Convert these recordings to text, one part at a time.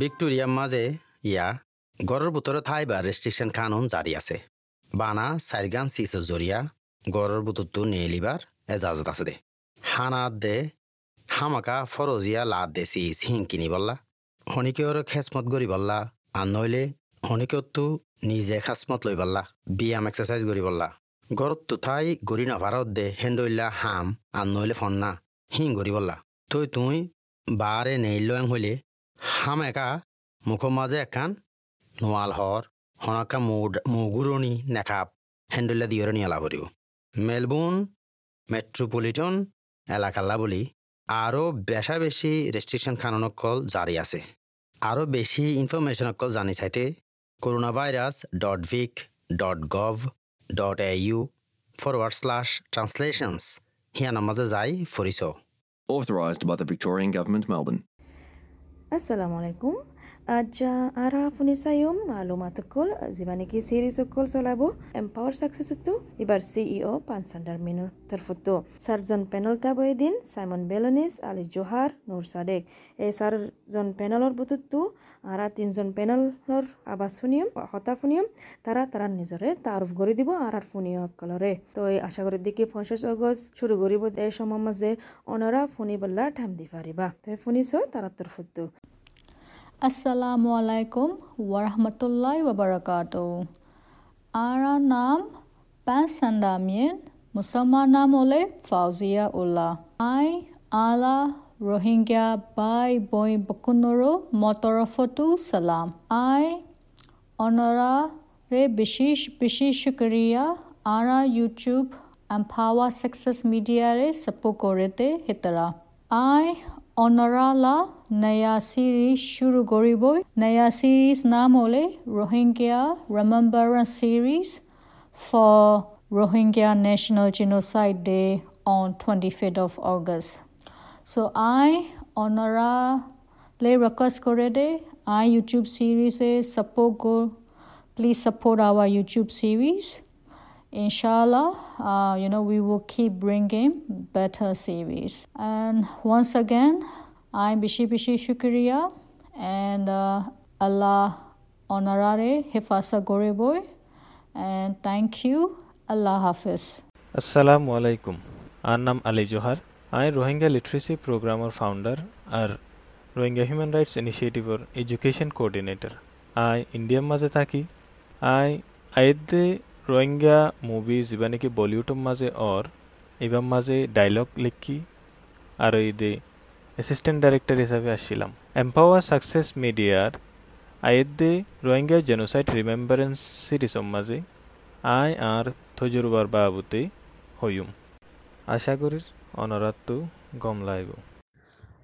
ভিক্টোরিয়ার মাঝে ইয়া গড়ের ভিতরে ঠাই বা রেস্ট্রিকশন কানুন জারি আছে। বানা সাইরগান সিসের জরিয়া গড়ের ভিতরতো নেলিবার এজাজত আছে দে। হানাত দে, হামাকা ফরজিয়া লাদ দে সিস হিং কিনি বললা হনিকেওর খেসমত গরি বললা, আর নইলে হনিকেওতো নিজে খাসমত লই বললা, ব্যায়াম এক্সারসাইজ করি বললা। গড়ত তো ঠাই গড়ি নাভারত দে হেন্ডইলা হাম, আর নইলে ফন্না, হিং গরি বললা। তুই তুই বারে নেইল হইলে হাম একা মুখৰ মাজে একান নোৱাল হৰ হনকা মুগুৰণি নেকাপ হেণ্ডুলা দিয়ৰে নিয়ালা ভৰিব মেলবোর্ন মেট্রোপলিটন এলাকাল্লা বলি আরও বেশা বেশি রেস্ট্রিকশন কানুনকল জারি আছে। আরও বেশি ইনফরমেশনকল জানি চাইতে corona virus dot vic dot gov dot A U forward slash translations হিয়ানার মাঝে যাই ফরিছ Authorised by the Victorian Government, Melbourne. Assalamu alaikum. Aja ara funisayum malumat kol zibaniki series kol solabo empower success itu ibar CEO pansandar minu terfoto sarjon panel tabo edin Simon Belonis Ali Johar Nur Sadek এই চারজন প্যানেলৰ বুটুতো আৰা তিনজন প্যানেলৰ আবাস শুনিয়ম হতা শুনিয়ম তারা তারা নিজরে তারুফ করে দিব আর আর ফুনিও কলরে তো এই আশা করি দেখি পঞ্চাশ আগস্ট শুরু করিব এই সময় মাঝে অনরা ফুনি বল্লা ঠাম দি পারিবা তো ফুনিছ তারা তোর আছালামু আলাইকুম ৱৰহমতুল্লাই ৱবৰকাতো আৰা নাম পেচান্দামিয়েন মুছলমান নাম হ'লে ফাউজিয়া উল্লাহ আই আলা ৰোহিংগীয়া বাই বৈ বকুনৰো মতৰফতো চালাম আই অনৰাৰে বিশেষ বিশেষ ক্ৰিয়া আৰা ইউটিউব এম্ফাৱা ছাকচেছ মিডিয়াৰে চাপো কৰে তে হেতৰা আই অনরালা নয়া সিরিজ শুরু করিব নয়া সিরিজ নাম হলে Rohingya remembrance series for Rohingya National Genocide Day on 25th of August. So I honora le request korede I YouTube series support go please support our YouTube series. Inshallah, uh, you know, we will keep bringing better series. And once again, I'm Bishi Bishi Shukriya and uh, Allah honorare Hifasa Goreboy. And thank you. Allah Hafiz. আসসালামু আলাইকুম আর নাম আলী জোহার আই Rohingya literacy প্রোগ্রামর founder আর Rohingya human rights ইনিশিয়েটিভর education coordinator আই ইন্ডিয়ার মাঝে থাকি আই আইদে রোহিঙ্গা মুভি যিবা নেকি বলিউডৰ মাজে অৰ এইবাৰ মাজে ডাইলগ লিখি আৰু ইদে এছিষ্টেণ্ট ডাইৰেক্টৰ হিচাপে আসছিলাম এম্পাৱাৰ ছাকচেছ মিডিয়াৰ আইদে রোহিঙ্গা জেনোসাইড রিমেম্বারেন্স সিরিজৰ মাঝে আই আর তজুরবার বাবুতে হইম আশা করি অনরাত্তু গম লাইব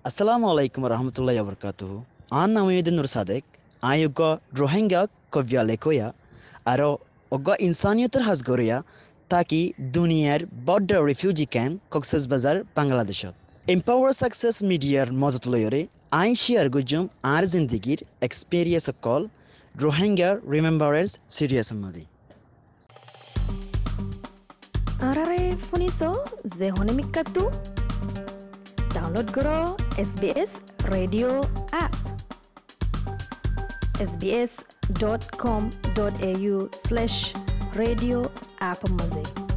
আসসালামু আলাইকুম রহমতুল্লাহ বরকাতুহ আন নামীদিন নুর সাদেক আয়োগ্য রোহিঙ্গা কব্যা লেখয়া আৰু অজ্ঞ ইনসানিয়তৰ সাজ গৰিয়া তাকি দুনিয়াৰ বড্ড ৰিফিউজি কেম্প কক্সেছ বাজাৰ বাংলাদেশত এম্পাৱাৰ ছাকচেছ মিডিয়াৰ মদত লয়ৰে আই শ্বেয়াৰ গুজম আৰ জিন্দগীৰ এক্সপেৰিয়েন্স অকল রোহিঙ্গা রিমেম্বারেন্স সিরিয়াস মদি। আরারে ফুনিছো যে হনে মিক্কাতু ডাউনলোড করো SBS radio app dot com dot au slash radio app.